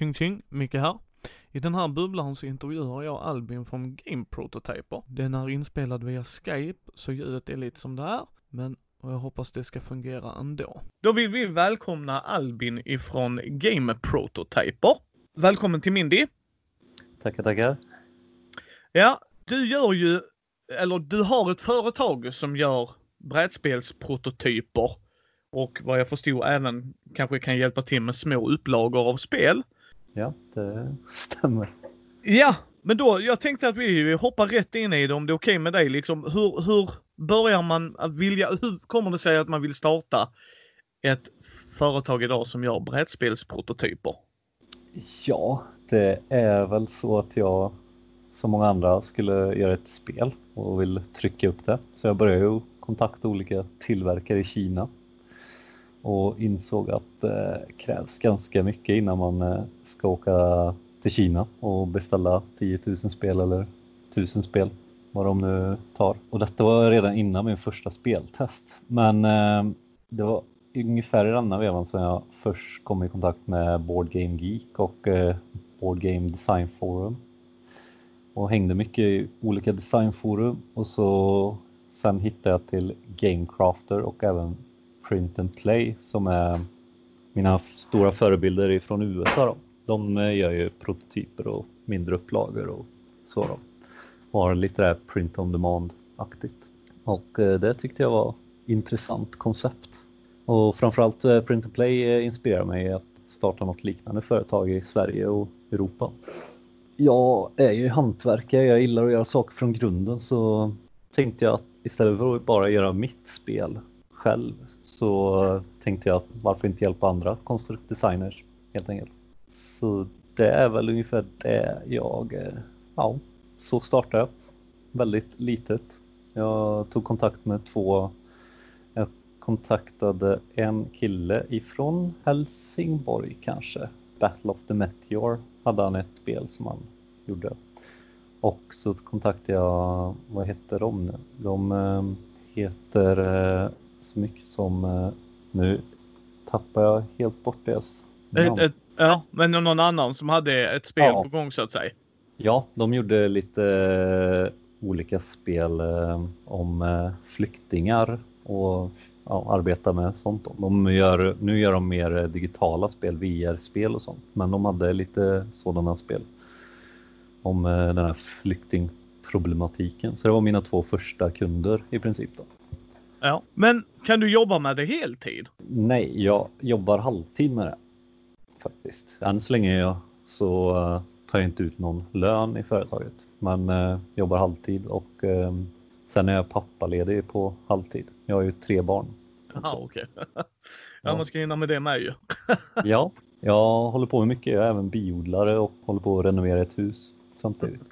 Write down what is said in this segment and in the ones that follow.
Tjing tjing, Micke här. I den här bubblan så intervjuar jag Albin från Game Prototyper. Den är inspelad via Skype, så ljudet är lite som det är, men jag hoppas det ska fungera ändå. Då vill vi välkomna Albin ifrån Game Prototyper. Välkommen till Mindy! Tackar, tackar. Ja, du gör ju, eller du har ett företag som gör brädspelsprototyper och vad jag förstod även kanske kan hjälpa till med små upplagor av spel. Ja, det stämmer. Ja, men då, jag tänkte att vi hoppar rätt in i det om det är okej okay med dig. Liksom, hur, hur börjar man att vilja, hur kommer det sig att man vill starta ett företag idag som gör brädspelsprototyper? Ja, det är väl så att jag som många andra skulle göra ett spel och vill trycka upp det. Så jag började ju kontakta olika tillverkare i Kina och insåg att det krävs ganska mycket innan man eh, ska åka till Kina och beställa 10 000 spel eller 1000 spel, vad de nu tar. Och detta var redan innan min första speltest. Men eh, det var ungefär i denna vevan som jag först kom i kontakt med Board Game Geek och eh, Board Game Design Forum. Och hängde mycket i olika designforum och så sen hittade jag till Gamecrafter och även Print and Play som är mina stora förebilder ifrån USA. Då. De eh, gör ju prototyper och mindre upplagor och så. Då. Och har lite där print on demand-aktigt. Och eh, det tyckte jag var intressant koncept. Och framförallt eh, Print and Play inspirerar mig att starta något liknande företag i Sverige och Europa. Jag är ju hantverkare, jag gillar att göra saker från grunden så tänkte jag att istället för att bara göra mitt spel själv så tänkte jag varför inte hjälpa andra konstdesigners helt enkelt. Så det är väl ungefär det jag, eh, ja, så startade jag. Väldigt litet. Jag tog kontakt med två, jag kontaktade en kille ifrån Helsingborg kanske. Battle of the Meteor hade han ett spel som han gjorde. Och så kontaktade jag, vad heter de nu? De eh, heter eh, så mycket som, eh, nu tappar jag helt bort deras ett, ett, Ja, men någon annan som hade ett spel ja. på gång så att säga. Ja, de gjorde lite eh, olika spel eh, om flyktingar och ja, arbeta med sånt. De gör, nu gör de mer digitala spel, VR-spel och sånt, men de hade lite sådana spel om den här flyktingproblematiken. Så det var mina två första kunder i princip. Då. Ja, men kan du jobba med det heltid? Nej, jag jobbar halvtid med det faktiskt. Än så länge jag så uh, tar jag inte ut någon lön i företaget, men uh, jobbar halvtid och uh, sen är jag pappaledig på halvtid. Jag har ju tre barn. Jaha, okej. Okay. ja, ja, man ska hinna med det med ju. ja, jag håller på med mycket. Jag är även biodlare och håller på att renovera ett hus samtidigt.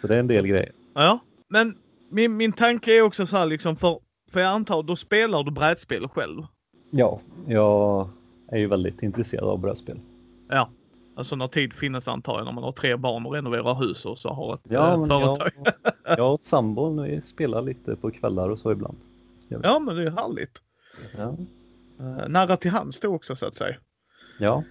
så det är en del grejer. Ja, men min, min tanke är också så här liksom för, för jag antar då spelar du brädspel själv? Ja, jag är ju väldigt intresserad av brädspel. Ja, alltså när tid finns antar jag när man har tre barn och renoverar hus och så har ett ja, äh, företag. Jag, jag och sambon vi spelar lite på kvällar och så ibland. Ja, men det är härligt. Ja. Uh, nära till hands då också så att säga. Ja.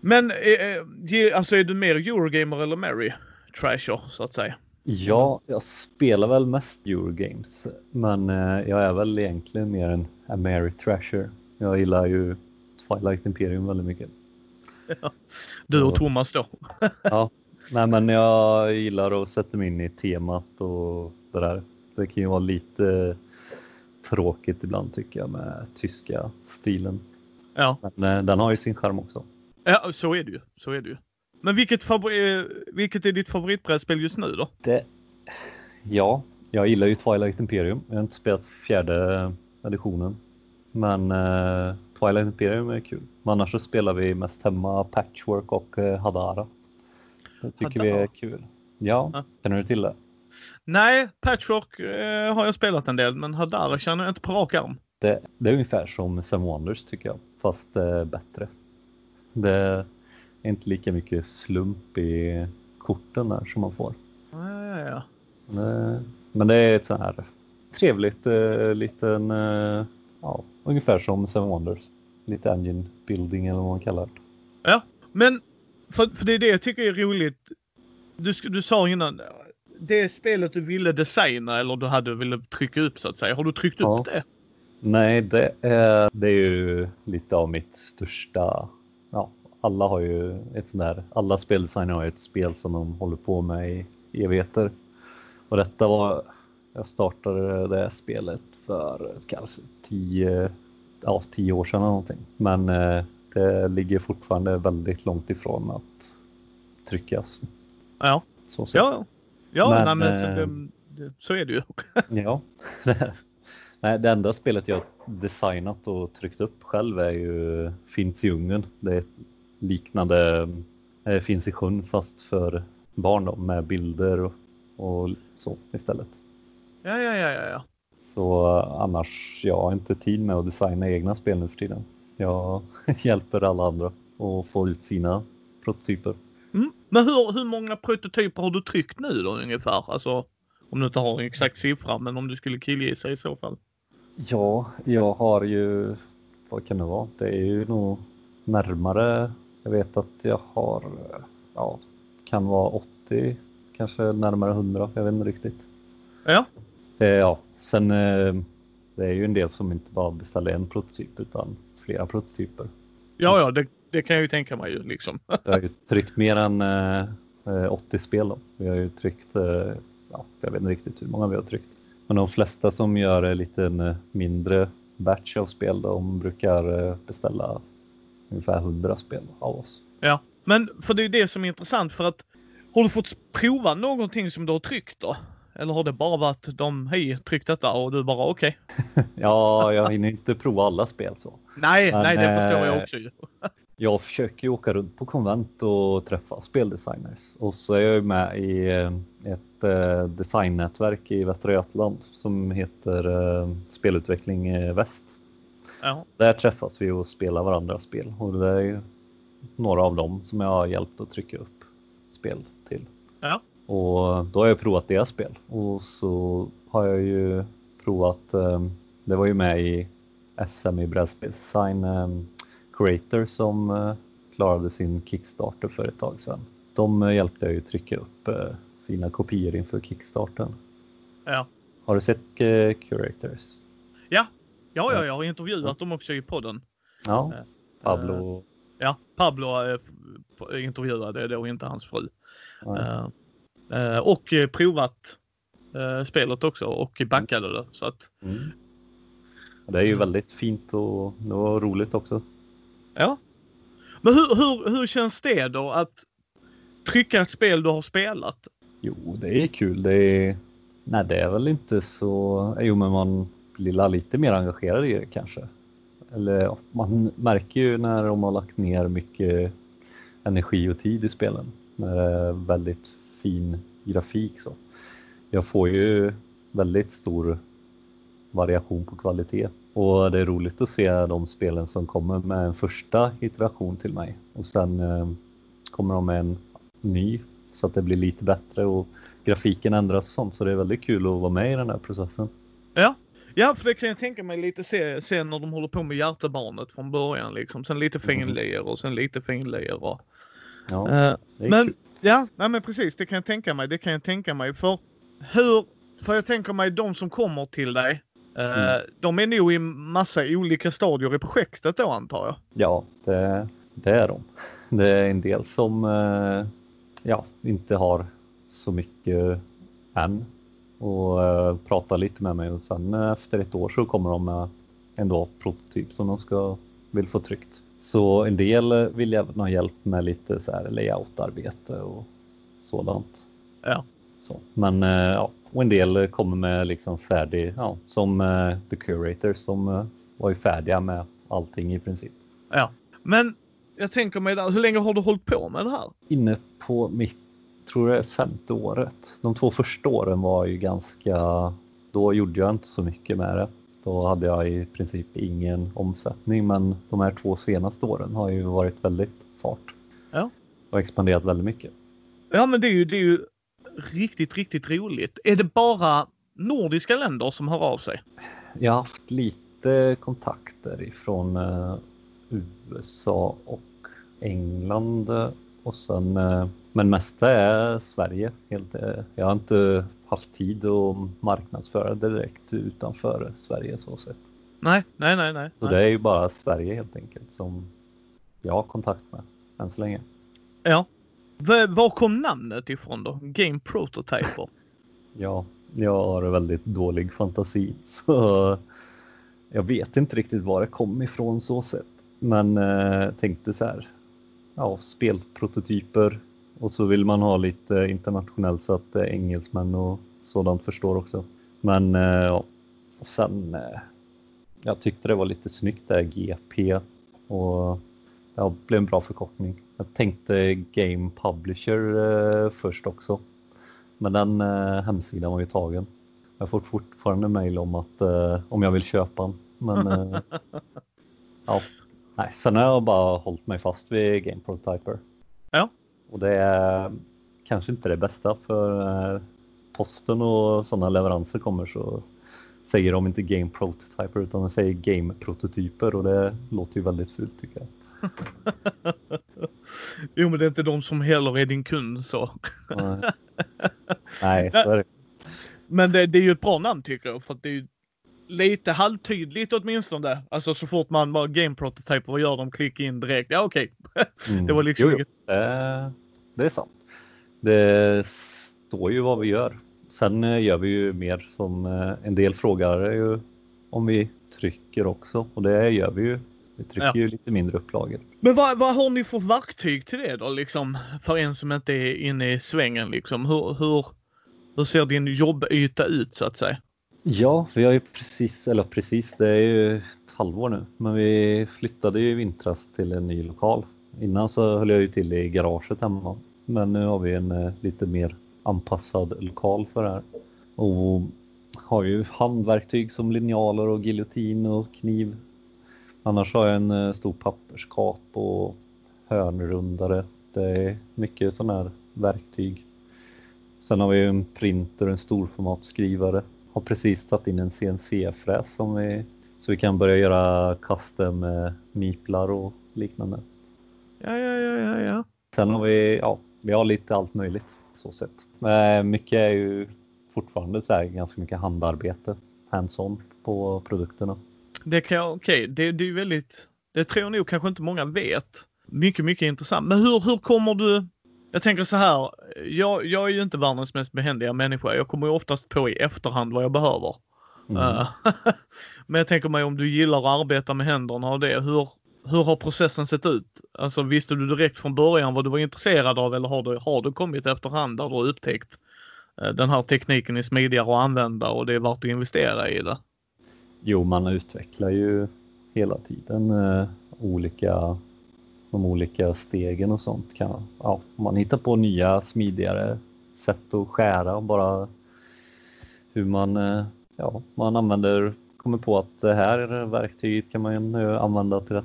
Men eh, alltså är du mer Eurogamer eller Mary Trasher så att säga? Ja, jag spelar väl mest Eurogames, men eh, jag är väl egentligen mer en Ameritrasher. Jag gillar ju Twilight Imperium väldigt mycket. Ja. Du och Thomas då? ja, nej men jag gillar att sätta mig in i temat och det där. Det kan ju vara lite tråkigt ibland tycker jag med tyska stilen. Ja. Men eh, den har ju sin charm också. Ja, så är det ju. Så är det ju. Men vilket, favori vilket är ditt favoritbrädspel just nu då? Det... Ja, jag gillar ju Twilight Imperium. Jag har inte spelat fjärde editionen. Men uh, Twilight Imperium är kul. Men annars så spelar vi mest hemma Patchwork och uh, Hadara. Det tycker Hadara. vi är kul. Ja, ja, känner du till det? Nej, Patchwork uh, har jag spelat en del, men Hadara känner jag inte på rak arm. Det, det är ungefär som Seven Wonders tycker jag, fast bättre. Det, inte lika mycket slump i korten där som man får. Ja, ja, ja. Men det är ett så här trevligt eh, liten, eh, ja, ungefär som Seven Wonders. Lite engine building eller vad man kallar det. Ja, men för, för det är det jag tycker är roligt. Du, du sa innan, det spelet du ville designa eller du hade ville trycka upp så att säga. Har du tryckt Ja. upp det? Nej, det är, det är ju lite av mitt största... Alla har ju ett sånt där... Alla speldesigner har ett spel som de håller på med i evigheter. Och detta var... Jag startade det spelet för kanske tio, ja, tio år sedan eller någonting. Men eh, det ligger fortfarande väldigt långt ifrån att tryckas. Ja. Så. Ja, ja Men, nej, men så, eh, det, det, så är det ju. Ja. Nej, det enda spelet jag designat och tryckt upp själv är ju Finns i Ungern. Det är liknande eh, Finns i sjön fast för barn då, med bilder och, och så istället. Ja, ja, ja, ja, ja. Så eh, annars, jag har inte tid med att designa egna spel nu för tiden. Jag hjälper alla andra att få ut sina prototyper. Mm. Men hur, hur många prototyper har du tryckt nu då ungefär? Alltså, om du inte har en exakt siffra, men om du skulle killgissa i så fall. Ja, jag har ju, vad kan det vara? Det är ju nog närmare, jag vet att jag har, ja, kan vara 80, kanske närmare 100, jag vet inte riktigt. Ja. Eh, ja, sen eh, det är ju en del som inte bara beställer en prototyp utan flera prototyper. Ja, ja, det, det kan jag ju tänka mig ju liksom. Jag har ju tryckt mer än eh, eh, 80 spel då. Vi har ju tryckt, eh, ja, jag vet inte riktigt hur många vi har tryckt. Men de flesta som gör en liten eh, mindre batch av spel, de brukar eh, beställa ungefär 100 spel av oss. Ja, men för det är det som är intressant för att har du fått prova någonting som du har tryckt då? Eller har det bara varit de, hej, tryck detta och du bara okej? Ja, jag hinner inte prova alla spel så. Nej, Men, nej, det förstår jag eh, också ju. Jag försöker ju åka runt på konvent och träffa speldesigners och så är jag ju med i eh, ett eh, designnätverk i Västra Götaland som heter Spelutveckling Väst. Ja, Där träffas vi och spelar varandras spel och det är ju några av dem som jag har hjälpt att trycka upp spel till. Ja. Och då har jag provat deras spel och så har jag ju provat, eh, det var ju med i SM i brädspelsdesign, eh, Creator som eh, klarade sin Kickstarter för ett tag sedan. De hjälpte jag ju trycka upp sina kopior inför Kickstarten. ja. Har du sett Curators? Ja, ja, ja, jag har intervjuat dem också i podden. Ja, Eh, Pablo. Ja, Pablo eh, intervjuade då inte hans fru. ja. Eh, eh, och eh, provat eh, spelet också och backade det. Så att, Mm. Det är ju väldigt fint och det var roligt också. ja. Men hur, hur, hur känns det då att trycka ett spel du har spelat? Jo, det är kul. Det är, nej, det är väl inte så... Jo, men man blir lite mer engagerad i det kanske. Eller man märker ju när de har lagt ner mycket energi och tid i spelen. När det är väldigt fin grafik så. Jag får ju väldigt stor variation på kvalitet och det är roligt att se de spelen som kommer med en första iteration till mig och sen eh, kommer de med en ny så att det blir lite bättre och grafiken ändras och sånt så det är väldigt kul att vara med i den här processen. Ja, för det kan jag tänka mig lite se, se när de håller på med hjärtebarnet från början liksom. Sen lite finlir och sen lite finlir och... Ja, är men kul. ja, nej men precis. Det kan jag tänka mig. Det kan jag tänka mig. För hur... För jag tänker mig de som kommer till dig. eh, Mm. De är nog i massa olika stadier i projektet då antar jag. Ja, det, det är de. Det är en del som eh, ja, inte har så mycket än och eh, pratar lite med mig och sen eh, efter ett år så kommer de med ändå prototyp som de ska vill få tryckt. Så en del eh, vill även ha hjälp med lite så här layoutarbete och sådant. Ja. Så. Men eh, ja, och en del eh, kommer med liksom färdig, ja, som The Curators som var ju färdiga med allting i princip. Ja. Men jag tänker mig där, hur länge har du hållit på med det här? Inne på mitt, tror jag femte året. De två första åren var ju ganska, då gjorde jag inte så mycket med det. Då hade jag i princip ingen omsättning men de här två senaste åren har ju varit väldigt fart. Ja. Och expanderat väldigt mycket. Ja, men det är ju, det är ju riktigt, riktigt roligt. Är det bara nordiska länder som hör av sig? Jag har haft lite kontakter ifrån eh, USA och England och sen, eh, men mesta är Sverige. Helt, eh, jag har inte haft tid att marknadsföra direkt utanför Sverige så sett. Nej, nej, nej, nej. Så det är ju bara Sverige helt enkelt som jag har kontakt med än så länge. Ja. V var kom namnet ifrån då? Game Prototyper? ja, jag har väldigt dålig fantasi så jag vet inte riktigt var det kom ifrån så sett. Men eh, tänkte så här, ja, spelprototyper och så vill man ha lite internationellt så att eh, engelsmän och sådant förstår också. Men eh, ja, sen eh, jag tyckte det var lite snyggt där GP och det blev en bra förkortning. Jag tänkte Game Publisher först också. Men den hemsidan var ju tagen. Jag får fortfarande mejl om att om jag vill köpa den. Men ja, nej, sen har jag bara hållit mig fast vid Game Prototyper. Ja. Och det är kanske inte det bästa för eh, posten och sådana leveranser kommer så säger de inte Game Prototyper utan de säger Game Prototyper och det låter ju väldigt fult tycker jag. jo, men det är inte de som heller är din kund så. Nej, Nej så är det. Men det, det, är ju ett bra namn tycker jag, för att det är ju lite halvtydligt åtminstone. Alltså så fort man bara game prototype, vad gör de? Klicka in direkt. Ja, okej. Okay. Mm. det var liksom jo, jo. Det, det är sant. Det står ju vad vi gör. Sen eh, gör vi ju mer som eh, en del frågar ju om vi trycker också och det gör vi ju vi trycker ja. ju lite mindre upplagor. Men vad, vad har ni för verktyg till det då liksom? För en som inte är inne i svängen liksom. Hur, hur, hur ser din jobbyta ut så att säga? Ja, vi har ju precis, eller precis, det är ju ett halvår nu, men vi flyttade ju i vintras till en ny lokal. Innan så höll jag ju till i garaget hemma, men nu har vi en eh, lite mer anpassad lokal för det här. Och har ju handverktyg som linjaler och giljotin och kniv Annars har jag en eh, stor papperskap och hörnrundare. Det är mycket sådana här verktyg. Sen har vi en printer och en storformatskrivare. Har precis tagit in en CNC-fräs som vi, så vi kan börja göra custom med miplar och liknande. Ja, ja, ja, ja, ja. Sen har vi, ja, vi har lite allt möjligt så sett. Men mycket är ju fortfarande så här ganska mycket handarbete, hands-on på produkterna. Det kan jag, okej, okay. det, det är väldigt, det tror jag nog kanske inte många vet. Mycket, mycket intressant. Men hur, hur kommer du, jag tänker så här, jag, jag är ju inte världens mest behändiga människa. Jag kommer ju oftast på i efterhand vad jag behöver. Mm. Uh, men jag tänker mig om du gillar att arbeta med händerna och det, hur, hur har processen sett ut? Alltså visste du direkt från början vad du var intresserad av eller har du, har du kommit efterhand där du har upptäckt uh, den här tekniken är smidigare att använda och det är värt att investera i det? Jo, man utvecklar ju hela tiden eh, olika, de olika stegen och sånt. Kan, ja, man hittar på nya smidigare sätt att skära och bara hur man, eh, ja, man använder, kommer på att det här verktyget kan man använda till,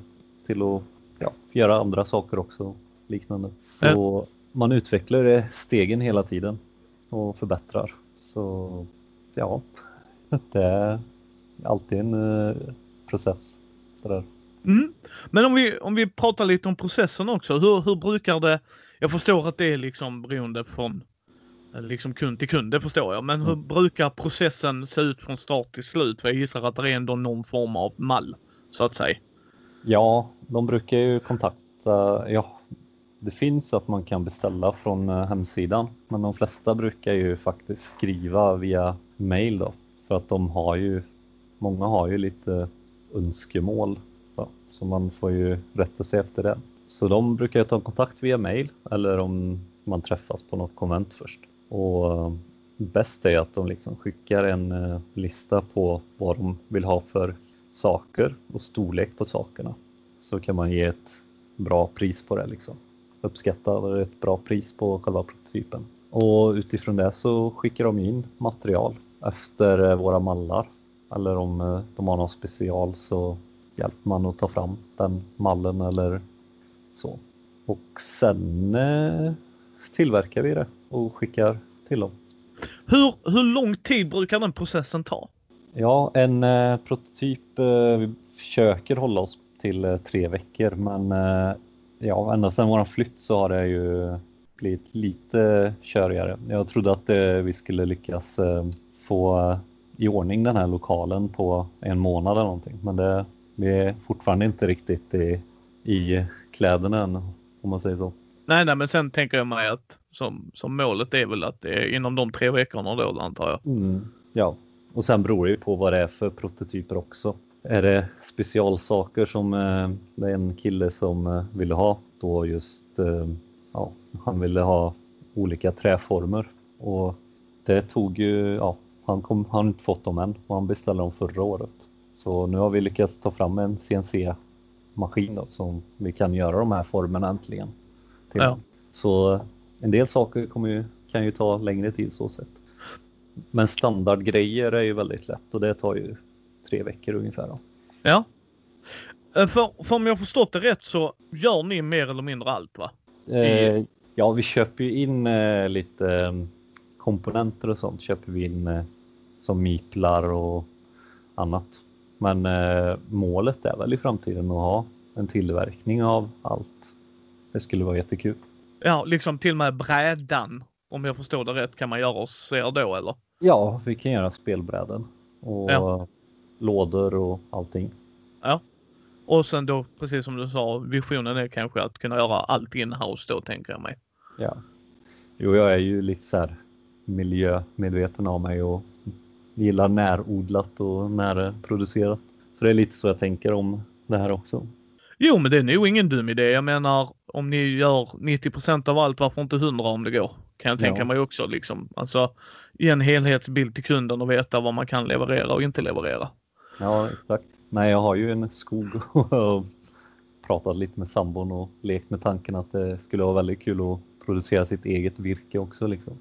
till att ja, göra andra saker också liknande. Så man utvecklar stegen hela tiden och förbättrar. Så ja, det alltid en uh, process. Sådär. Mm. Men om vi, om vi pratar lite om processen också. Hur, hur brukar det? Jag förstår att det är liksom beroende från eh, liksom kund till kund, det förstår jag. Men hur mm. brukar processen se ut från start till slut? För jag gissar att det är ändå någon form av mall, så att säga. Ja, de brukar ju kontakta, ja, det finns att man kan beställa från eh, hemsidan, men de flesta brukar ju faktiskt skriva via mail då, för att de har ju många har ju lite önskemål så man får ju rätta sig efter det. Så de brukar ta kontakt via mail eller om man träffas på något konvent först. Och eh, bäst är att de liksom skickar en eh, lista på vad de vill ha för saker och storlek på sakerna. Så kan man ge ett bra pris på det liksom. Uppskatta ett bra pris på själva prototypen. Och utifrån det så skickar de in material efter eh, våra mallar eller om de har någon special så hjälper man att ta fram den mallen eller så. Och sen eh, tillverkar vi det och skickar till dem. Hur, hur lång tid brukar den processen ta? Ja, en eh, prototyp, eh, vi försöker hålla oss till eh, tre veckor men eh, Ja, ända sedan våran flytt så har det ju blivit lite körigare. Jag trodde att eh, vi skulle lyckas få i ordning den här lokalen på en månad eller någonting. Men det, vi är fortfarande inte riktigt i, i kläderna än, om man säger så. Nej, nej, men sen tänker jag mig att som, som målet är väl att det är inom de tre veckorna då antar jag. Mm, ja, och sen beror det ju på vad det är för prototyper också. Är det specialsaker som eh, det är en kille som eh, ville ha då just eh, ja, han ville ha olika träformer och det tog ju, ja, han kom, han har inte fått dem än och han beställde dem förra året. Så nu har vi lyckats ta fram en CNC-maskin som vi kan göra de här formerna äntligen. Till. Ja. Så en del saker kommer ju, kan ju ta längre tid så sett. Men standardgrejer är ju väldigt lätt och det tar ju tre veckor ungefär. Då. Ja. Eh, För, för om jag förstått det rätt så gör ni mer eller mindre allt va? Eh, ja, vi köper ju in eh, lite eh, komponenter och sånt köper vi in eh, som miplar och annat. Men eh, målet är väl i framtiden att ha en tillverkning av allt. Det skulle vara jättekul. Ja, liksom till och med brädan. Om jag förstår det rätt kan man göra hos er då eller? Ja, vi kan göra spelbräden och Ja. lådor och allting. Och sen då, precis som du sa, visionen är kanske att kunna göra allt in-house då tänker jag mig. Ja. Jo, jag är ju lite så här miljömedveten av mig och gillar närodlat och närproducerat. Så det är lite så jag tänker om det här också. Jo, men det är nog ingen dum idé. Jag menar, om ni gör 90% av allt, varför inte 100 om det går? Kan jag tänka Ja. mig också liksom. Alltså, ge en helhetsbild till kunden och veta vad man kan leverera och inte leverera. Ja, exakt. Nej, jag har ju en skog och pratat lite med sambon och lekt med tanken att det skulle vara väldigt kul att producera sitt eget virke också. Liksom.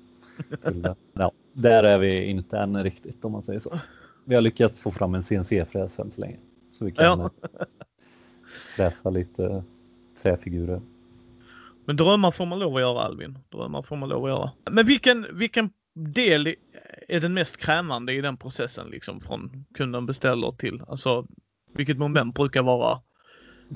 Ja, där är vi inte än riktigt om man säger så. Vi har lyckats få fram en CNC-fräs än så länge. Så vi kan Ja. fräsa lite träfigurer. Men drömmar får man lov att göra Alvin. Drömmar får man lov att göra. Men vilken, vilken del är den mest krävande i den processen liksom från kunden beställer till, alltså vilket moment brukar vara,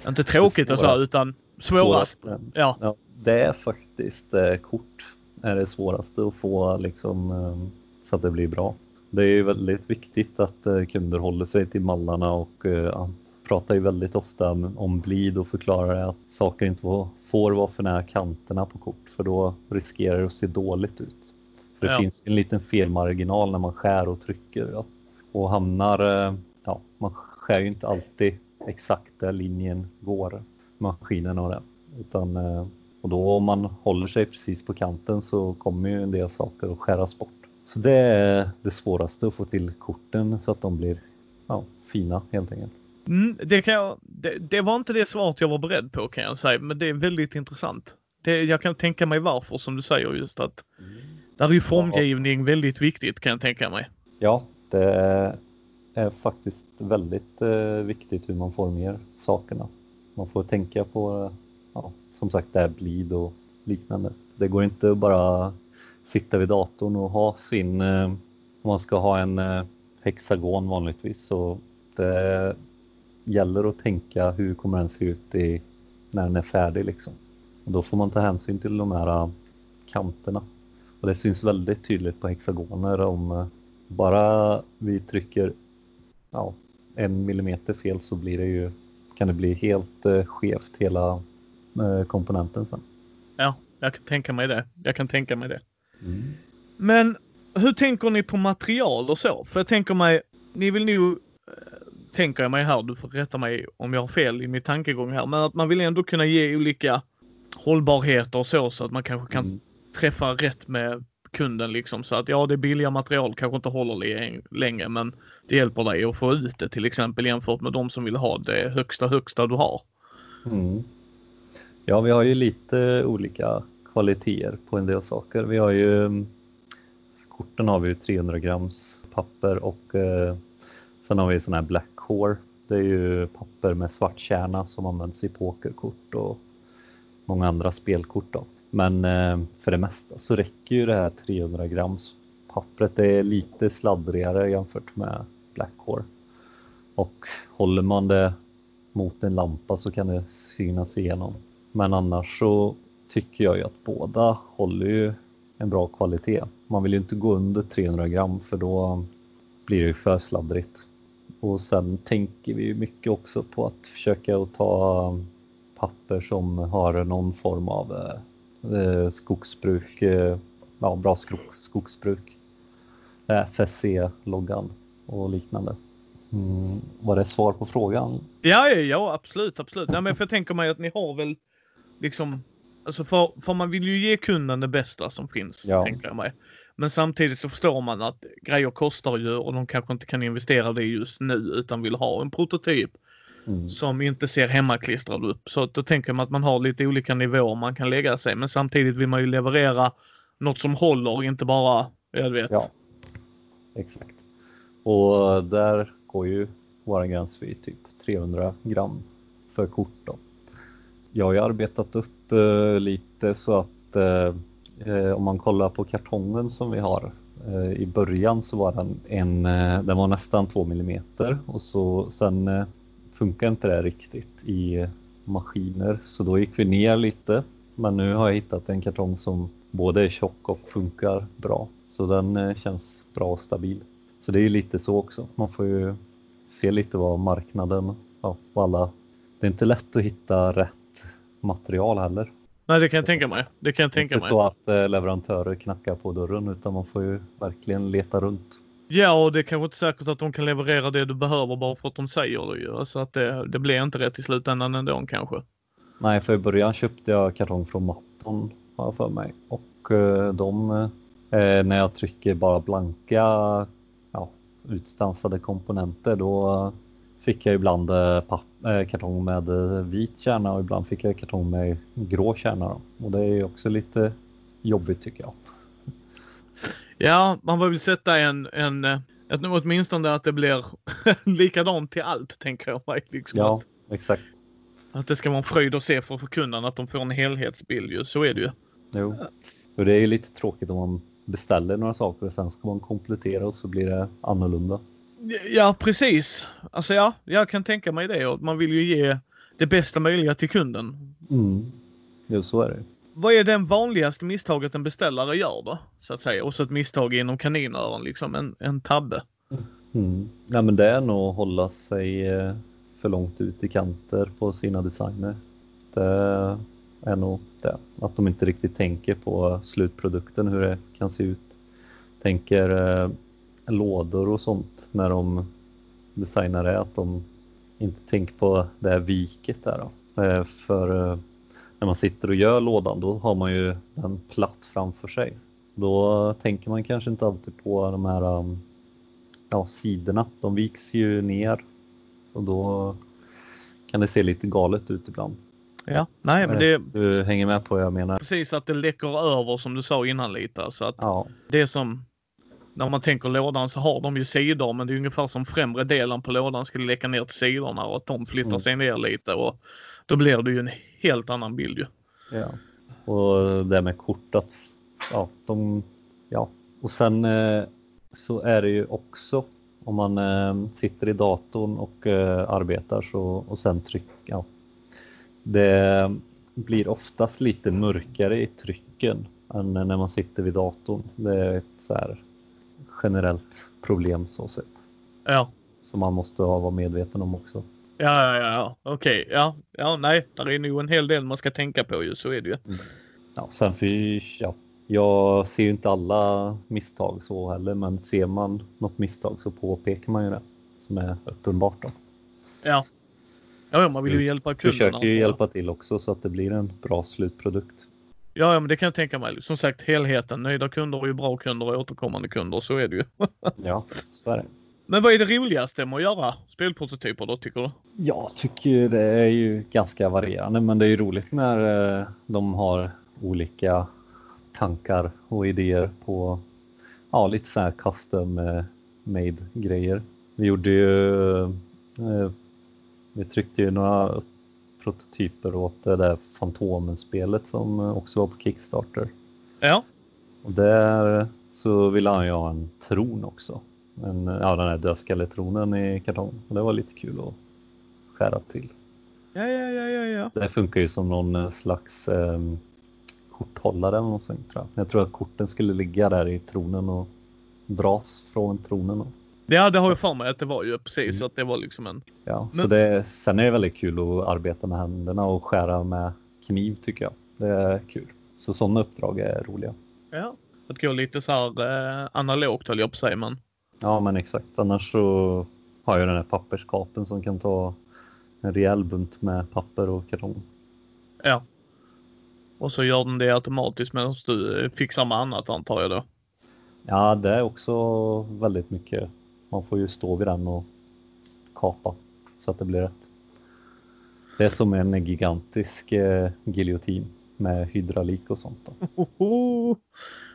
inte tråkigt och så, utan svårast? Svårast. Ja, Ja, det är faktiskt eh, kort är det svåraste att få liksom, eh, så att det blir bra. Det är ju väldigt viktigt att eh, kunder håller sig till mallarna och eh, han pratar ju väldigt ofta om- blid och förklarar att saker inte får, får vara för nära kanterna på kort för då riskerar det att se dåligt ut. För det Ja. finns en liten felmarginal när man skär och trycker ja. och hamnar, ja, man skär ju inte alltid exakt där linjen går, maskinen och det. Utan, och då om man håller sig precis på kanten så kommer ju en del saker att skäras bort. Så det är det svåraste att få till korten så att de blir ja, fina helt enkelt. mm, det, jag, det, det var inte det svaret jag var beredd på kan jag säga, men det är väldigt intressant. Det, jag kan tänka mig varför som du säger just att där är ju formgivning väldigt viktigt kan jag tänka mig. Ja, det är faktiskt väldigt eh, viktigt hur man formger sakerna. Man får tänka på, ja, som sagt, det här blid och liknande. Det går inte att bara sitta vid datorn och ha sin, eh, om man ska ha en eh, hexagon vanligtvis så det gäller att tänka hur kommer den se ut i, när den är färdig liksom. Och då får man ta hänsyn till de här eh, kanterna. Och det syns väldigt tydligt på hexagoner om bara vi trycker ja, en millimeter fel så blir det ju, kan det bli helt skevt hela komponenten sen. Ja, jag kan tänka mig det. Jag kan tänka mig det. Men hur tänker ni på material och så? För jag tänker mig, ni vill nog, eh, tänker jag mig här, du får rätta mig om jag har fel i min tankegång här, men att man vill ändå kunna ge olika hållbarheter och så, så att man kanske kan Mm. träffa rätt med kunden liksom. Så att ja, det billiga material kanske inte håller le- länge, men det hjälper dig att få ut det till exempel jämfört med de som vill ha det högsta, högsta du har. Mm. Ja, vi har ju lite olika kvaliteter på en del saker. Vi har ju mm, korten har vi ju 300 grams papper och eh, sen har vi sån här black core. Det är ju papper med svart kärna som används i pokerkort och många andra spelkort. Då. Men eh, för det mesta så räcker ju det här 300 grams pappret. Det är lite sladdrigare jämfört med black core. Och håller man det mot en lampa så kan det synas igenom men annars så tycker jag ju att båda håller ju en bra kvalitet. Man vill ju inte gå under 300 gram för då blir det ju för sladdrigt. Och sen tänker vi ju mycket också på att försöka att ta papper som har någon form av eh, skogsbruk, eh, ja, bra skogsbruk. FSC-loggan och liknande. Mm, var det svar på frågan? Ja, ja, ja absolut, absolut. Nej, men för jag tänker mig att ni har väl liksom, alltså för, för man vill ju ge kunden det bästa som finns, ja. tänker jag mig. Men samtidigt så förstår man att grejer kostar ju och de kanske inte kan investera det just nu utan vill ha en prototyp mm. som inte ser hemmaklistrad upp. Så då tänker man att man har lite olika nivåer man kan lägga sig. Men samtidigt vill man ju leverera något som håller, inte bara, jag vet. Ja, exakt. Och där går ju våra gräns vid typ 300 gram för kort. Då. Jag har ju arbetat upp eh, lite så att eh, eh, om man kollar på kartongen som vi har eh, i början så var den en, eh, den var nästan 2 millimeter och så sen eh, funkar inte det riktigt i maskiner så då gick vi ner lite. Men nu har jag hittat en kartong som både är tjock och funkar bra så den eh, känns bra och stabil. Så det är ju lite så också. Man får ju se lite vad marknaden, ja, alla... Det är inte lätt att hitta rätt material heller. Nej, det kan jag tänka mig. Det kan jag tänka inte mig. så att eh, leverantörer knackar på dörren utan man får ju verkligen leta runt. Ja, och det är kanske inte säkert att de kan leverera det du behöver bara för att de säger det ju. Så att det, det blir inte rätt i slutändan ändå kanske. Nej, för i början köpte jag kartong från Matton har jag för mig. Och eh, de, eh, när jag trycker bara blanka utstansade komponenter då fick jag ibland eh, eh, kartong med eh, vit kärna och ibland fick jag kartong med grå kärna. Och det är också lite jobbigt tycker jag. Ja, man vill sätta en, en ett, åtminstone att det blir likadant till allt tänker jag mig. Liksom ja, att, exakt. Att det ska vara en fröjd att se för kunderna att de får en helhetsbild ju. Så är det ju. Jo, och det är ju lite tråkigt om man beställer några saker och sen ska man komplettera och så blir det annorlunda. Ja, precis. Alltså ja, jag kan tänka mig det och man vill ju ge det bästa möjliga till kunden. Mm. Jo, så är det. Vad är det vanligaste misstaget en beställare gör då? Så att säga. Och så ett misstag inom kaninöron, liksom en, en tabbe. Mm. Ja, men det är nog att hålla sig eh, för långt ut i kanter på sina designer. Det är nog det. Att de inte riktigt tänker på slutprodukten, hur det kan se ut. Tänker eh, lådor och sånt när de designar det, att de inte tänker på det här viket där då. Eh, för eh, när man sitter och gör lådan då har man ju den platt framför sig. Då tänker man kanske inte alltid på de här um, ja, sidorna. De viks ju ner och då kan det se lite galet ut ibland. Ja, nej men det... Du hänger med på vad jag menar. Precis att det läcker över som du sa innan lite. Så att ja. det som... När man tänker lådan så har de ju sidor men det är ungefär som främre delen på lådan skulle läcka ner till sidorna och att de flyttar mm. sig ner lite och då blir det ju en helt annan bild ju. Ja, och det med kortet. Ja, de... Ja, och sen eh, så är det ju också om man eh, sitter i datorn och eh, arbetar så, och sen trycker, ja, det blir oftast lite mörkare i trycken än när man sitter vid datorn. Det är så här generellt problem så sett. Ja. Som man måste vara medveten om också. Ja, ja, ja, okej. Okay. Ja, ja, nej, där är nog en hel del man ska tänka på ju, så är det ju. Mm. Ja, sen för, ja, jag ser ju inte alla misstag så heller, men ser man något misstag så påpekar man ju det som är uppenbart. Då. Ja, Ja, man vill ju hjälpa kunderna. Försöker ju hjälpa till också så att det blir en bra slutprodukt. Ja, men det kan jag tänka mig. Som sagt, helheten. Nöjda kunder är ju bra kunder och återkommande kunder. Så är det ju. ja, så är det. Men vad är det roligaste med att göra spelprototyper då, tycker du? Jag tycker det är ju ganska varierande, men det är ju roligt när eh, de har olika tankar och idéer på ja, lite så här custom eh, made grejer. Vi gjorde ju eh, vi tryckte ju några prototyper åt det där Fantomen-spelet som också var på Kickstarter. Ja. Och där så ville han ju ha en tron också. En, ja, den här dödskalletronen i kartong. Och det var lite kul att skära till. Ja, ja, ja, ja, ja. Det funkar ju som någon eh, slags eh, korthållare eller något sånt tror jag. Jag tror att korten skulle ligga där i tronen och dras från tronen. Och, Ja, det har jag för mig att det var ju precis Mm. att det var liksom en. ja, Men- så det, sen är det väldigt kul att arbeta med händerna och skära med kniv tycker jag. Det är kul. Så sådana uppdrag är roliga. Ja. Att gå lite så här eh, analogt höll jag på säga, men. Ja men exakt. Annars så har jag den här papperskapen som kan ta en rejäl bunt med papper och kartong. Ja. Och så gör den det automatiskt medan du fixar med annat antar jag då. Ja det är också väldigt mycket. Man får ju stå vid den och kapa så att det blir rätt. Det är som en gigantisk eh, giljotin med hydraulik och sånt. Då.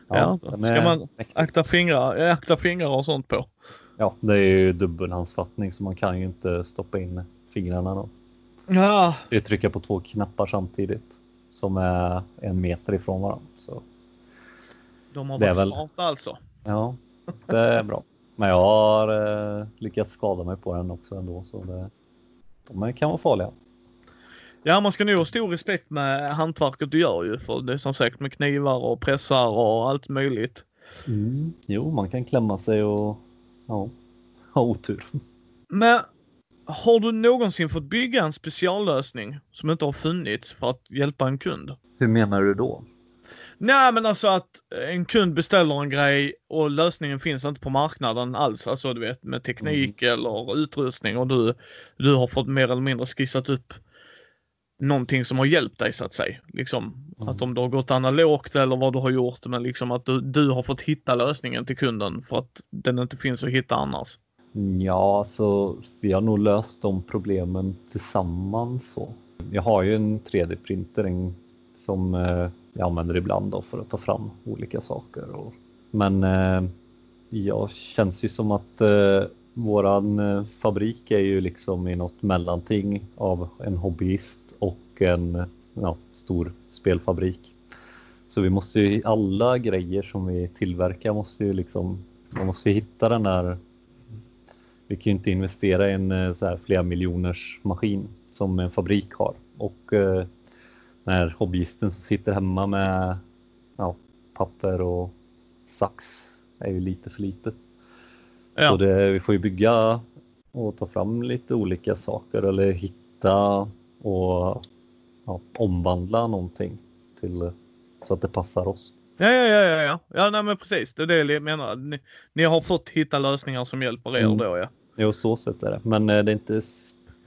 Ja, den ska man mäktig. Akta fingrar, eh, akta fingrar och sånt på. Ja, det är ju dubbelhandsfattning så man kan ju inte stoppa in fingrarna då. Ja, Det är trycka på två knappar samtidigt som är en meter ifrån varandra. Så de har varit väl- smarta alltså. ja, det är bra. Men jag har eh, lyckats skada mig på den också ändå så det, de är- kan vara farliga. Ja, man ska nog ha stor respekt med hantverket du gör ju. För det är som sagt med knivar och pressar och allt möjligt. Mm. Jo, man kan klämma sig och ja, ha otur. Men har du någonsin fått bygga en speciallösning som inte har funnits för att hjälpa en kund? Hur menar du då? Nej, men alltså att en kund beställer en grej och lösningen finns inte på marknaden alls. Alltså du vet med teknik eller utrustning och du, du har fått mer eller mindre skissat upp någonting som har hjälpt dig så att säga. Liksom Mm. att om du har gått analogt eller vad du har gjort, men liksom att du, du har fått hitta lösningen till kunden för att den inte finns att hitta annars. Ja, så vi har nog löst de problemen tillsammans. Så. Jag har ju en 3D-printer en, som eh, jag använder ibland då för att ta fram olika saker. Och, men eh, jag känns ju som att eh, våran eh, fabrik är ju liksom i något mellanting av en hobbyist och en ja, stor spelfabrik. Så vi måste ju, alla grejer som vi tillverkar måste ju liksom, man måste ju hitta den där vi kan ju inte investera i en eh, så här flera miljoners maskin som en fabrik har. Och eh, den här hobbyisten som sitter hemma med ja, papper och sax är ju lite för lite. Så Ja, det, vi får ju bygga och ta fram lite olika saker eller hitta och ja, omvandla någonting till så att det passar oss. ja, ja, ja, ja, ja. ja nej, men precis. Det är det jag menar. Ni, ni har fått hitta lösningar som hjälper er Mm. då, ja. Jo, så sätt är det. Men eh, det är inte,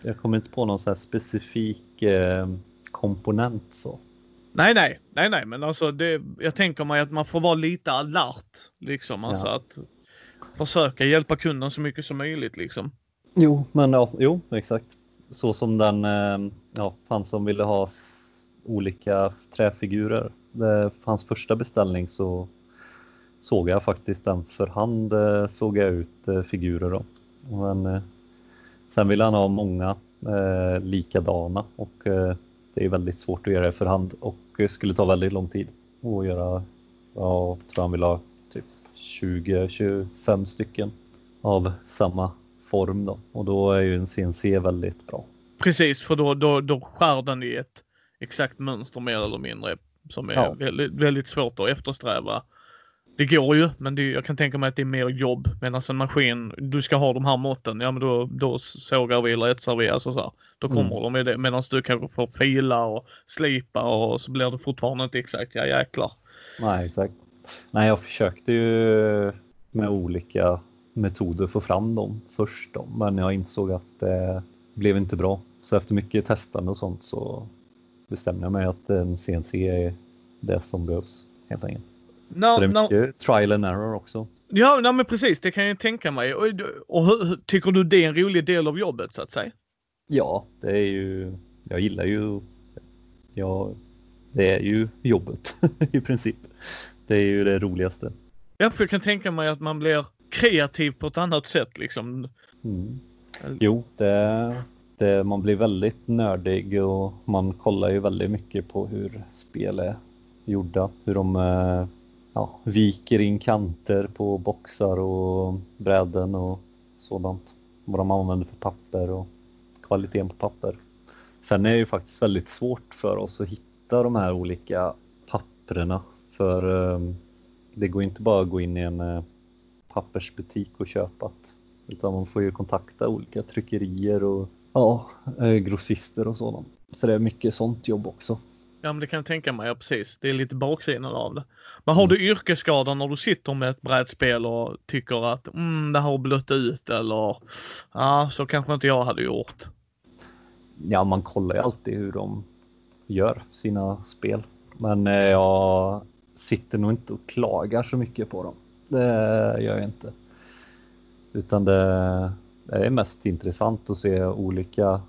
jag kommer inte på någon så här specifik eh, komponent så. Nej, nej, nej, nej, men alltså det, jag tänker mig att man får vara lite alert liksom. Alltså Ja. att försöka hjälpa kunden så mycket som möjligt liksom. Jo, men ja, jo, exakt. Så som den, eh, ja, han som ville ha olika träfigurer. Det, hans första beställning så såg jag faktiskt den för hand eh, såg jag ut eh, figurer då. Men sen ville han ha många eh, likadana och eh, det är väldigt svårt att göra det för hand och skulle ta väldigt lång tid att göra. Ja, jag tror han vill ha typ 20-25 stycken av samma form då och då är ju en CNC väldigt bra. Precis, för då, då, då skär den i ett exakt mönster mer eller mindre som är Ja. väldigt, väldigt svårt att eftersträva. Det går ju, men det, jag kan tänka mig att det är mer jobb. Medan en maskin, du ska ha de här måtten, ja men då, då sågar vi eller etsar vi, alltså så här. Då kommer Mm. de med det. Medan du kanske får fila och slipa och så blir det fortfarande inte exakt, ja jäklar. Nej, exakt. Nej, jag försökte ju med olika metoder få fram dem först då, men jag insåg att det blev inte bra. Så efter mycket testande och sånt så bestämde jag mig att en CNC är det som behövs helt enkelt. När, det är när, mycket trial and error också. ja, nej, men precis, det kan jag tänka mig. Och, och hur, hur- tycker du det är en rolig del av jobbet så att säga? Ja, det är ju, jag gillar ju, ja, det är ju jobbet i princip. Det är ju det roligaste. Ja, för jag kan tänka mig att man blir kreativ på ett annat sätt liksom. Mm. Jo, det, det, man blir väldigt nördig och man kollar ju väldigt mycket på hur spel är gjorda. Hur de eh, ja, viker in kanter på boxar och bräden och sådant. Vad de använder för papper och kvaliteten på papper. Sen är det ju faktiskt väldigt svårt för oss att hitta de här olika papperna för ehm, det går inte bara att gå in i en eh, pappersbutik och köpa det. Utan man får ju kontakta olika tryckerier och ja, eh, grossister och sådant. Så det är mycket sånt jobb också. Ja men det kan jag tänka mig, ja precis. Det är lite baksidan av det. Men har du mm. yrkesskador när du sitter med ett brädspel och tycker att mm, det har blött ut eller ja, så kanske inte jag hade gjort? Ja, man kollar ju alltid hur de gör sina spel. Men eh, jag sitter nog inte och klagar så mycket på dem. Det gör jag inte. Utan det, det är mest intressant att se olika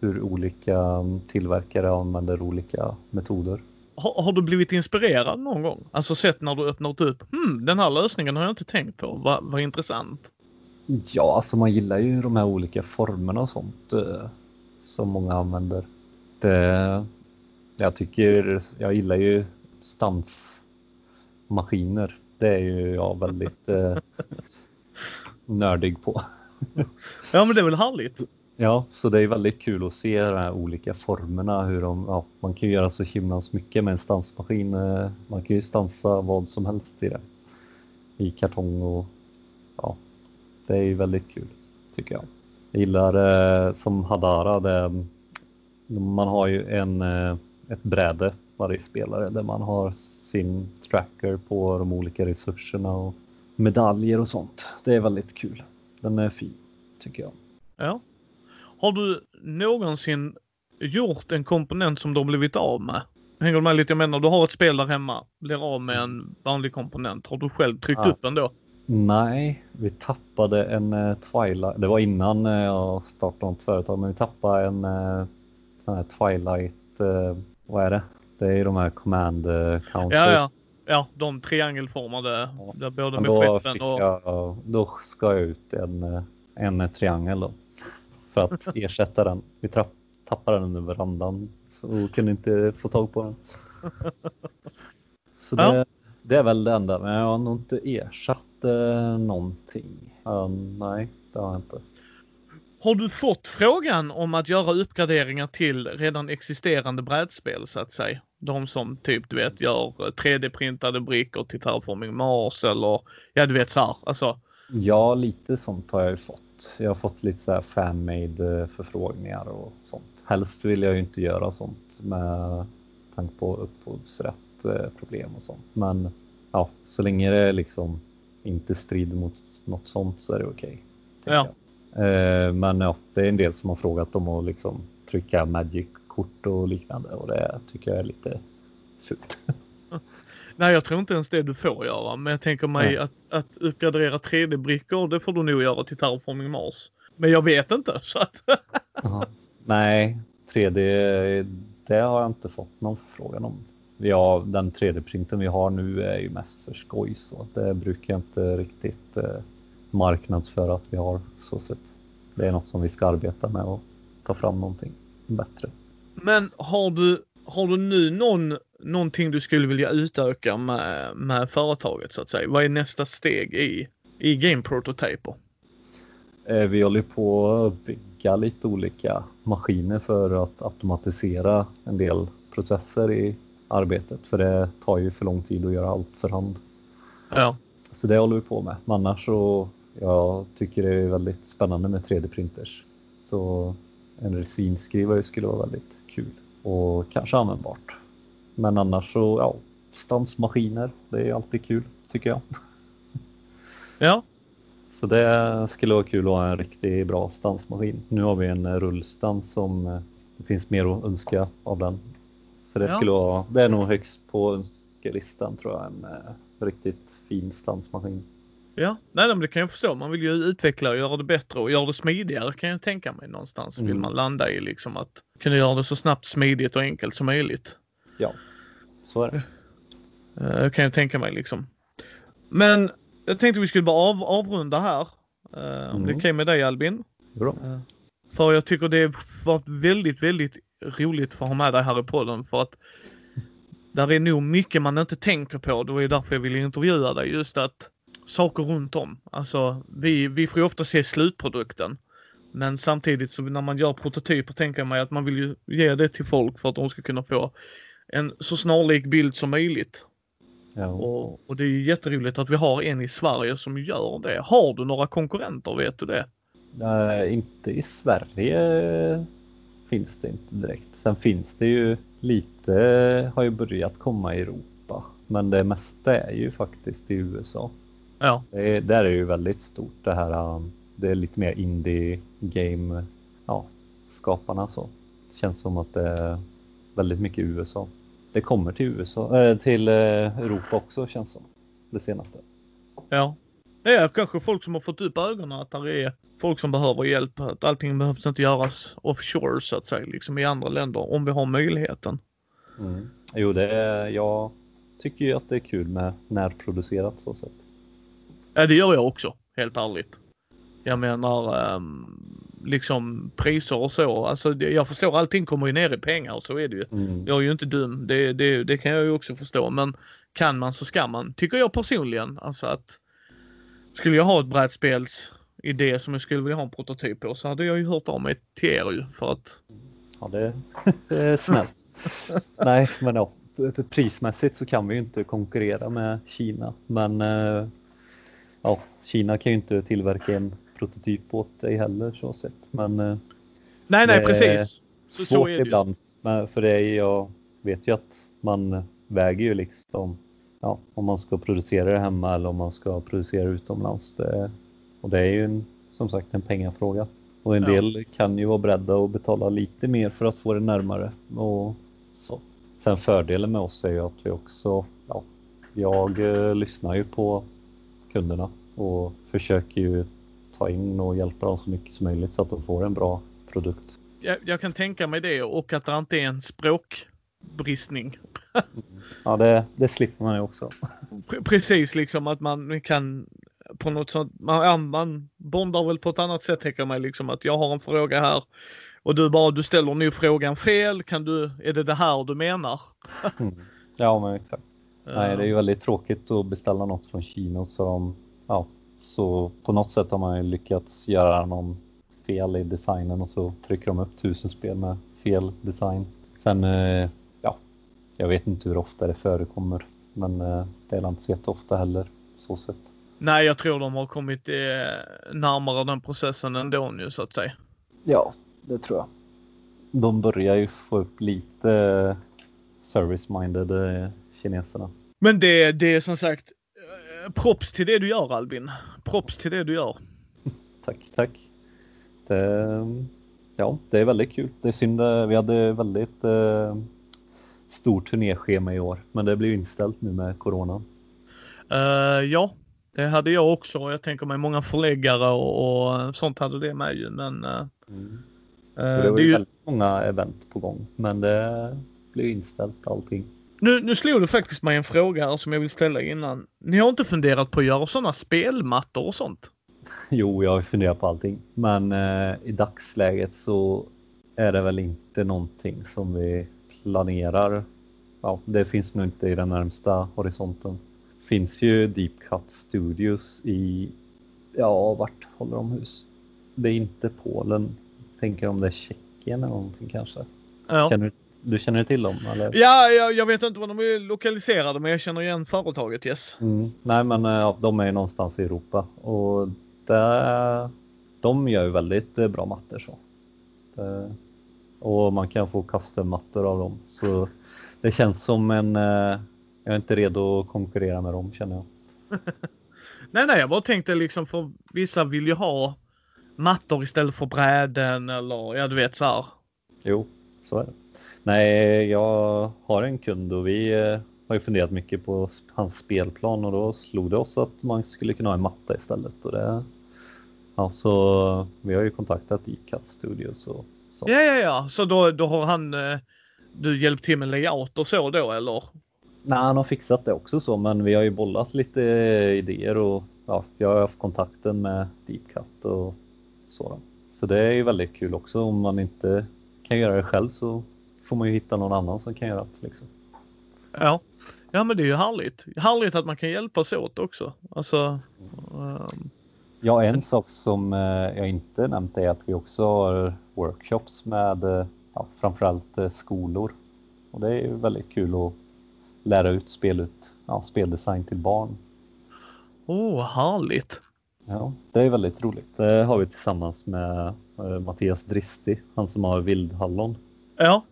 hur olika tillverkare använder olika metoder. Har, har, du blivit inspirerad någon gång? Alltså sett när du öppnat upp, hmm, den här lösningen har jag inte tänkt på, vad, intressant. Ja, alltså man gillar ju de här olika formerna och sånt eh, som många använder. Det, jag tycker, jag gillar ju stansmaskiner. Det är ju jag väldigt eh, nördig på. ja, men det är väl härligt. Ja, så det är väldigt kul att se de här olika formerna. Hur de, ja, man kan ju göra så himla mycket med en stansmaskin. Eh, man kan ju stansa vad som helst i det. I kartong och ja, det är ju väldigt kul tycker jag. Jag gillar eh, som Hadara, det, man har ju en, eh, ett bräde varje spelare där man har sin tracker på de olika resurserna och medaljer och sånt. Det är väldigt kul. Den är fin tycker jag. Ja, har du någonsin gjort en komponent som du har blivit av med? Hänger du med lite? Jag menar, du har ett spel där hemma, blir av med en vanlig komponent. Har du själv tryckt ja. upp den då? Nej, vi tappade en uh, Twilight. Det var innan uh, jag startade något företag, men vi tappade en uh, sån här Twilight. Uh, vad är det? Det är ju de här command counters. Ja, ja. Ja, de triangelformade. Ja. Där både med skeppen och... Jag, då ska jag ut en, en triangel då för att ersätta den. Vi tappade den under verandan och kunde inte få tag på den. Så det, ja. det är väl det enda, men jag har nog inte ersatt eh, någonting. Uh, nej, det har jag inte. Har du fått frågan om att göra uppgraderingar till redan existerande brädspel så att säga? De som typ du vet gör 3D-printade brickor till Terraforming Mars eller ja du vet så här. Alltså, Ja, lite sånt har jag ju fått. Jag har fått lite så här fan-made eh, förfrågningar och sånt. Helst vill jag ju inte göra sånt med tanke på upphovsrätt eh, problem och sånt. Men ja, så länge det liksom inte strider mot något sånt så är det okej. Okay, ja. Eh, men ja, det är en del som har frågat om att liksom trycka Magic-kort och liknande och det tycker jag är lite fult. Nej, jag tror inte ens det du får göra, men jag tänker mig att, att uppgradera 3D-brickor, det får du nog göra till Terraforming Mars. Men jag vet inte, så att... Nej, 3D, det har jag inte fått någon förfrågan om. Vi har, den 3D-printen vi har nu är ju mest för skoj, så det brukar jag inte riktigt eh, marknadsföra att vi har så sett. Det är något som vi ska arbeta med och ta fram någonting bättre. Men har du, har du nu någon någonting du skulle vilja utöka med, med företaget så att säga? Vad är nästa steg i, i Game Prototyper? Eh, vi håller på att bygga lite olika maskiner för att automatisera en del processer i arbetet. För det tar ju för lång tid att göra allt för hand. Ja. Så det håller vi på med. Men annars så jag tycker det är väldigt spännande med 3D-printers. Så en resinskrivare skulle vara väldigt och kanske användbart. Men annars så, ja, stansmaskiner, det är alltid kul tycker jag. Ja. Så det skulle vara kul att ha en riktigt bra stansmaskin. Nu har vi en rullstans som eh, det finns mer att önska av den. Så det ja. skulle vara, det är nog högst på önskelistan tror jag, en eh, riktigt fin stansmaskin. Ja, nej men det kan jag förstå. Man vill ju utveckla och göra det bättre och göra det smidigare kan jag tänka mig någonstans. Mm. Vill man landa i liksom att kunna göra det så snabbt, smidigt och enkelt som möjligt. Ja, så är det. Uh, kan jag tänka mig liksom. Men jag tänkte vi skulle bara av, avrunda här. Uh, mm. Om det är mm. okej okay med dig Albin. Bra. Uh, för jag tycker det var väldigt, väldigt roligt för att ha med dig här i podden för att där är nog mycket man inte tänker på. Det var ju därför jag ville intervjua dig. Just att saker runt om. Alltså vi, vi får ju ofta se slutprodukten. Men samtidigt så när man gör prototyper tänker jag mig att man vill ju ge det till folk för att de ska kunna få en så snarlik bild som möjligt. Ja. Och, och det är ju jätteroligt att vi har en i Sverige som gör det. Har du några konkurrenter, vet du det? Nej, inte i Sverige finns det inte direkt. Sen finns det ju lite, har ju börjat komma i Europa. Men det mesta är ju faktiskt i USA. Ja. Det är, där är ju väldigt stort det här. um, Det är lite mer indie game, ja, skaparna så. Det känns som att det är väldigt mycket USA. Det kommer till USA, äh, till eh, Europa också känns som. Det senaste. Ja. Det är kanske folk som har fått upp ögonen att det är folk som behöver hjälp. Att allting behövs inte göras offshore så att säga, liksom i andra länder om vi har möjligheten. Mm. Jo, det är, jag tycker ju att det är kul med närproducerat så sätt. Ja, det gör jag också, helt ärligt. Jag menar, ehm, liksom priser och så. Alltså, jag förstår allting kommer ju ner i pengar, så är det ju. Mm. Jag är ju inte dum, det, det, det kan jag ju också förstå. Men kan man så ska man, tycker jag personligen. Alltså att skulle jag ha ett brädspelsidé som jag skulle vilja ha en prototyp på så hade jag ju hört av mig till er ju för att Ja, det, det är snällt. Nej, men ja, prismässigt så kan vi ju inte konkurrera med Kina. Men eh, ja, Kina kan ju inte tillverka en prototyp åt dig heller så sett. Men eh, Nej, nej, precis. Så, så svårt är det ibland. Men för det är jag vet ju att man väger ju liksom ja, om man ska producera det hemma eller om man ska producera utomlands. Det, och det är ju en, som sagt en pengafråga. Och en Ja. del kan ju vara beredda att betala lite mer för att få det närmare. Och så. Sen fördelen med oss är ju att vi också, ja, jag eh, lyssnar ju på kunderna och försöker ju ta in och hjälpa dem så mycket som möjligt så att de får en bra produkt. Jag, jag kan tänka mig det och att det inte är en språkbristning. Ja, det, det slipper man ju också. Pre- Precis liksom att man kan på något sånt, man, man bondar väl på ett annat sätt tänker jag mig liksom att jag har en fråga här och du bara, du ställer nu frågan fel, kan du, är det det här du menar? Mm. Ja, men exakt. Nej, det är ju Eh, väldigt tråkigt att beställa något från Kina så de, ja, så på något sätt har man ju lyckats göra någon fel i designen och så trycker de upp tusen spel med fel design. Sen, eh, ja, jag vet inte hur ofta det förekommer, men eh, det är inte så jätteofta heller så sett. Nej, jag tror de har kommit eh, närmare den processen ändå nu så att säga. Ja, det tror jag. De börjar ju få upp lite service-minded kineserna. Men det, det är som sagt eh, props till det du gör Albin. Props till det du gör. Tack, tack. Det, ja, det är väldigt kul. Det är synd, eh, vi hade väldigt eh, stort turnéschema i år, men det blev inställt nu med corona. Eh, ja, det hade jag också. Jag tänker mig många förläggare och, och sånt hade det med ju. Men Och eh, det var det är ju ju, väldigt många event på gång, men det blev inställt allting. Nu, nu slog det faktiskt mig en fråga här som jag vill ställa innan. Ni har inte funderat på att göra sådana spelmattor och sånt? Jo, jag har funderat på allting, men eh, i dagsläget så är det väl inte någonting som vi planerar. Ja, det finns nog inte i den närmsta horisonten. Finns ju Deep Cut Studios i, ja, vart håller de hus? Det är inte Polen. Tänker om det är Tjeckien eller någonting kanske. Ja. Känner, du känner till dem eller? Ja, jag, jag vet inte var de är lokaliserade men jag känner igen företaget yes. Mm. Nej, men eh, ja, de är ju någonstans i Europa och där, de gör ju väldigt eh, bra mattor så. Det, och man kan få custom-mattor av dem. Så det känns som en, eh, jag är inte redo att konkurrera med dem känner jag. Nej, nej, jag bara tänkte liksom för vissa vill ju ha mattor istället för bräden eller ja, du vet så här. Jo, så är det. Nej, jag har en kund och vi eh, har ju funderat mycket på hans spelplan och då slog det oss att man skulle kunna ha en matta istället. Och det, ja, så vi har ju kontaktat Deep Studios och så. Ja, ja, ja, så då, då har han eh, du hjälpt till med layout och så då eller? Nej, han har fixat det också så, men vi har ju bollat lite idéer och ja, jag har haft kontakten med Deepcut och så. Då. Så det är ju väldigt kul också. Om man inte kan göra det själv så får man ju hitta någon annan som kan göra det. Liksom. Ja. Ja, men det är ju härligt. Härligt att man kan hjälpas åt också. Alltså. ehm, Ja, en sak som eh, jag inte nämnt är att vi också har workshops med eh, ja, framförallt eh, skolor. Och det är ju väldigt kul att lära ut spelet, ja, speldesign till barn. Åh, oh, härligt. Ja, det är väldigt roligt. Det har vi tillsammans med Mattias Dristi, han som har Vildhallon. Ja.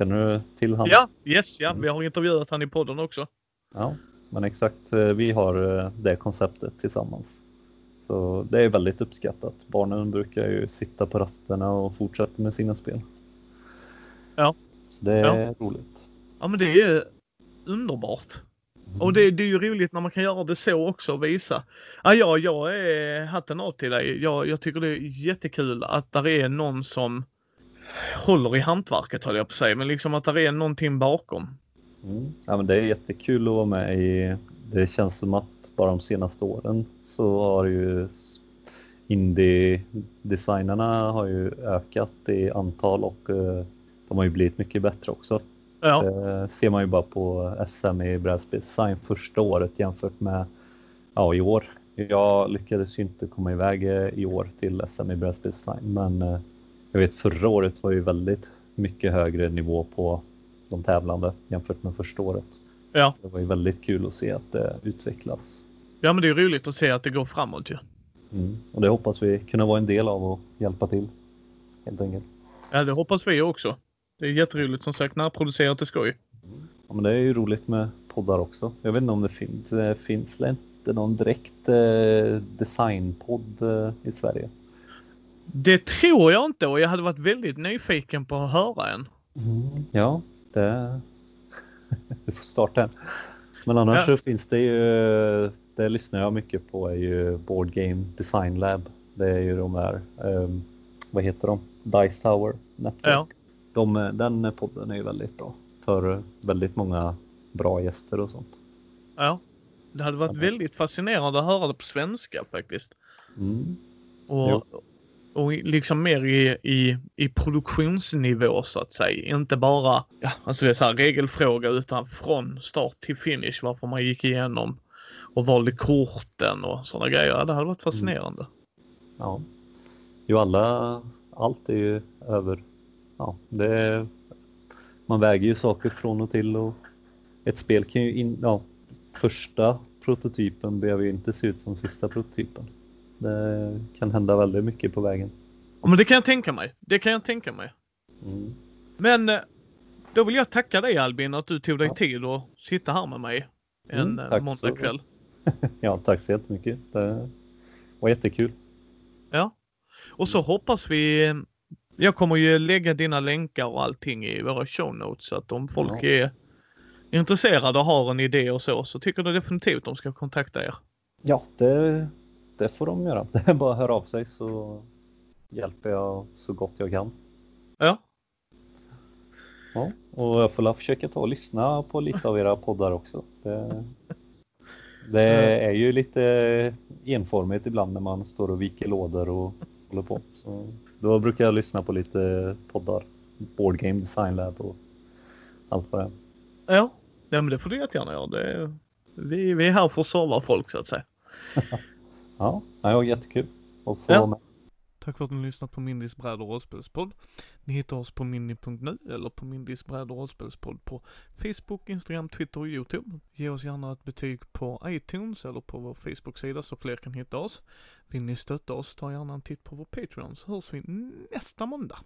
Känner du till han? Ja, yes, ja. Vi har intervjuat han i podden också. Ja, men exakt. Vi har det konceptet tillsammans. Så det är väldigt uppskattat. Barnen brukar ju sitta på rasterna och fortsätta med sina spel. Ja. Så det är ja. roligt. Ja men det är underbart. Mm. Och det, det, är ju roligt när man kan göra det så också och visa. Ja, ja jag är hatten av till dig. Jag, jag tycker det är jättekul att där är någon som håller i hantverket höll jag på att säga, men liksom att där är någonting bakom. Mm. Ja men det är jättekul att vara med i, det känns som att bara de senaste åren så har ju indie-designerna har ju ökat i antal och uh, de har ju blivit mycket bättre också. Ja. Det ser man ju bara på SM i brädspelsdesign första året jämfört med ja, i år. Jag lyckades ju inte komma iväg eh, i år till SM i brädspelsdesign men uh, jag vet förra året var ju väldigt mycket högre nivå på de tävlande jämfört med första året. Ja. Det var ju väldigt kul att se att det utvecklas. Ja, men det är roligt att se att det går framåt ju. Mm. Och det hoppas vi kunna vara en del av och hjälpa till. Helt enkelt. Ja, det hoppas vi också. Det är jätteroligt som sagt, närproducerat är skoj. Ja, men det är ju roligt med poddar också. Jag vet inte om det finns, det finns det inte någon direkt eh, designpodd eh, i Sverige? Det tror jag inte och jag hade varit väldigt nyfiken på att höra en. Mm. Ja, det... du får starta en. Men annars ja. så finns det ju, det lyssnar jag mycket på är ju Board Game Design Lab. Det är ju de där, um, vad heter de? Dice Tower Network. Ja. De, den podden är ju väldigt bra. Tar väldigt många bra gäster och sånt. Ja, det hade varit väldigt fascinerande att höra det på svenska faktiskt. Mm. Och, och liksom mer i, i, i produktionsnivå så att säga. Inte bara, ja, alltså det är så här regelfråga utan från start till finish varför man gick igenom och valde korten och sådana grejer. Det hade varit fascinerande. Mm. Ja. Jo, alla, allt är ju över, ja, det är, man väger ju saker från och till och ett spel kan ju, in, ja, första prototypen behöver ju inte se ut som sista prototypen. Det kan hända väldigt mycket på vägen. Ja, men det kan jag tänka mig. Det kan jag tänka mig. Mm. Men eh, då vill jag tacka dig Albin att du tog dig ja. tid att sitta här med mig en mm, eh, måndagkväll. ja, tack så jättemycket. Det var jättekul. Ja, och så hoppas vi. Jag kommer ju lägga dina länkar och allting i våra show notes så att om folk ja. är intresserade och har en idé och så, så tycker jag definitivt de ska kontakta er. Ja, det det får de göra. Det är bara att höra av sig så hjälper jag så gott jag kan. Ja. Ja, och jag får försöka ta och lyssna på lite av era poddar också. Det, det är ju lite enformigt ibland när man står och viker lådor och håller på. Så då brukar jag lyssna på lite poddar. Board Game Design Lab och allt vad det är. Ja, ja men det får du jättegärna göra. Det, vi, vi är här för att serva folk så att säga. Ja, det var jättekul att få ja. med. Tack för att ni lyssnat på Mindys bräd och rollspelspodd. Ni hittar oss på mindy.nu eller på Mindys bräd och rollspelspodd på Facebook, Instagram, Twitter och Youtube. Ge oss gärna ett betyg på iTunes eller på vår Facebook-sida så fler kan hitta oss. Vill ni stötta oss, ta gärna en titt på vår Patreon så hörs vi nästa måndag.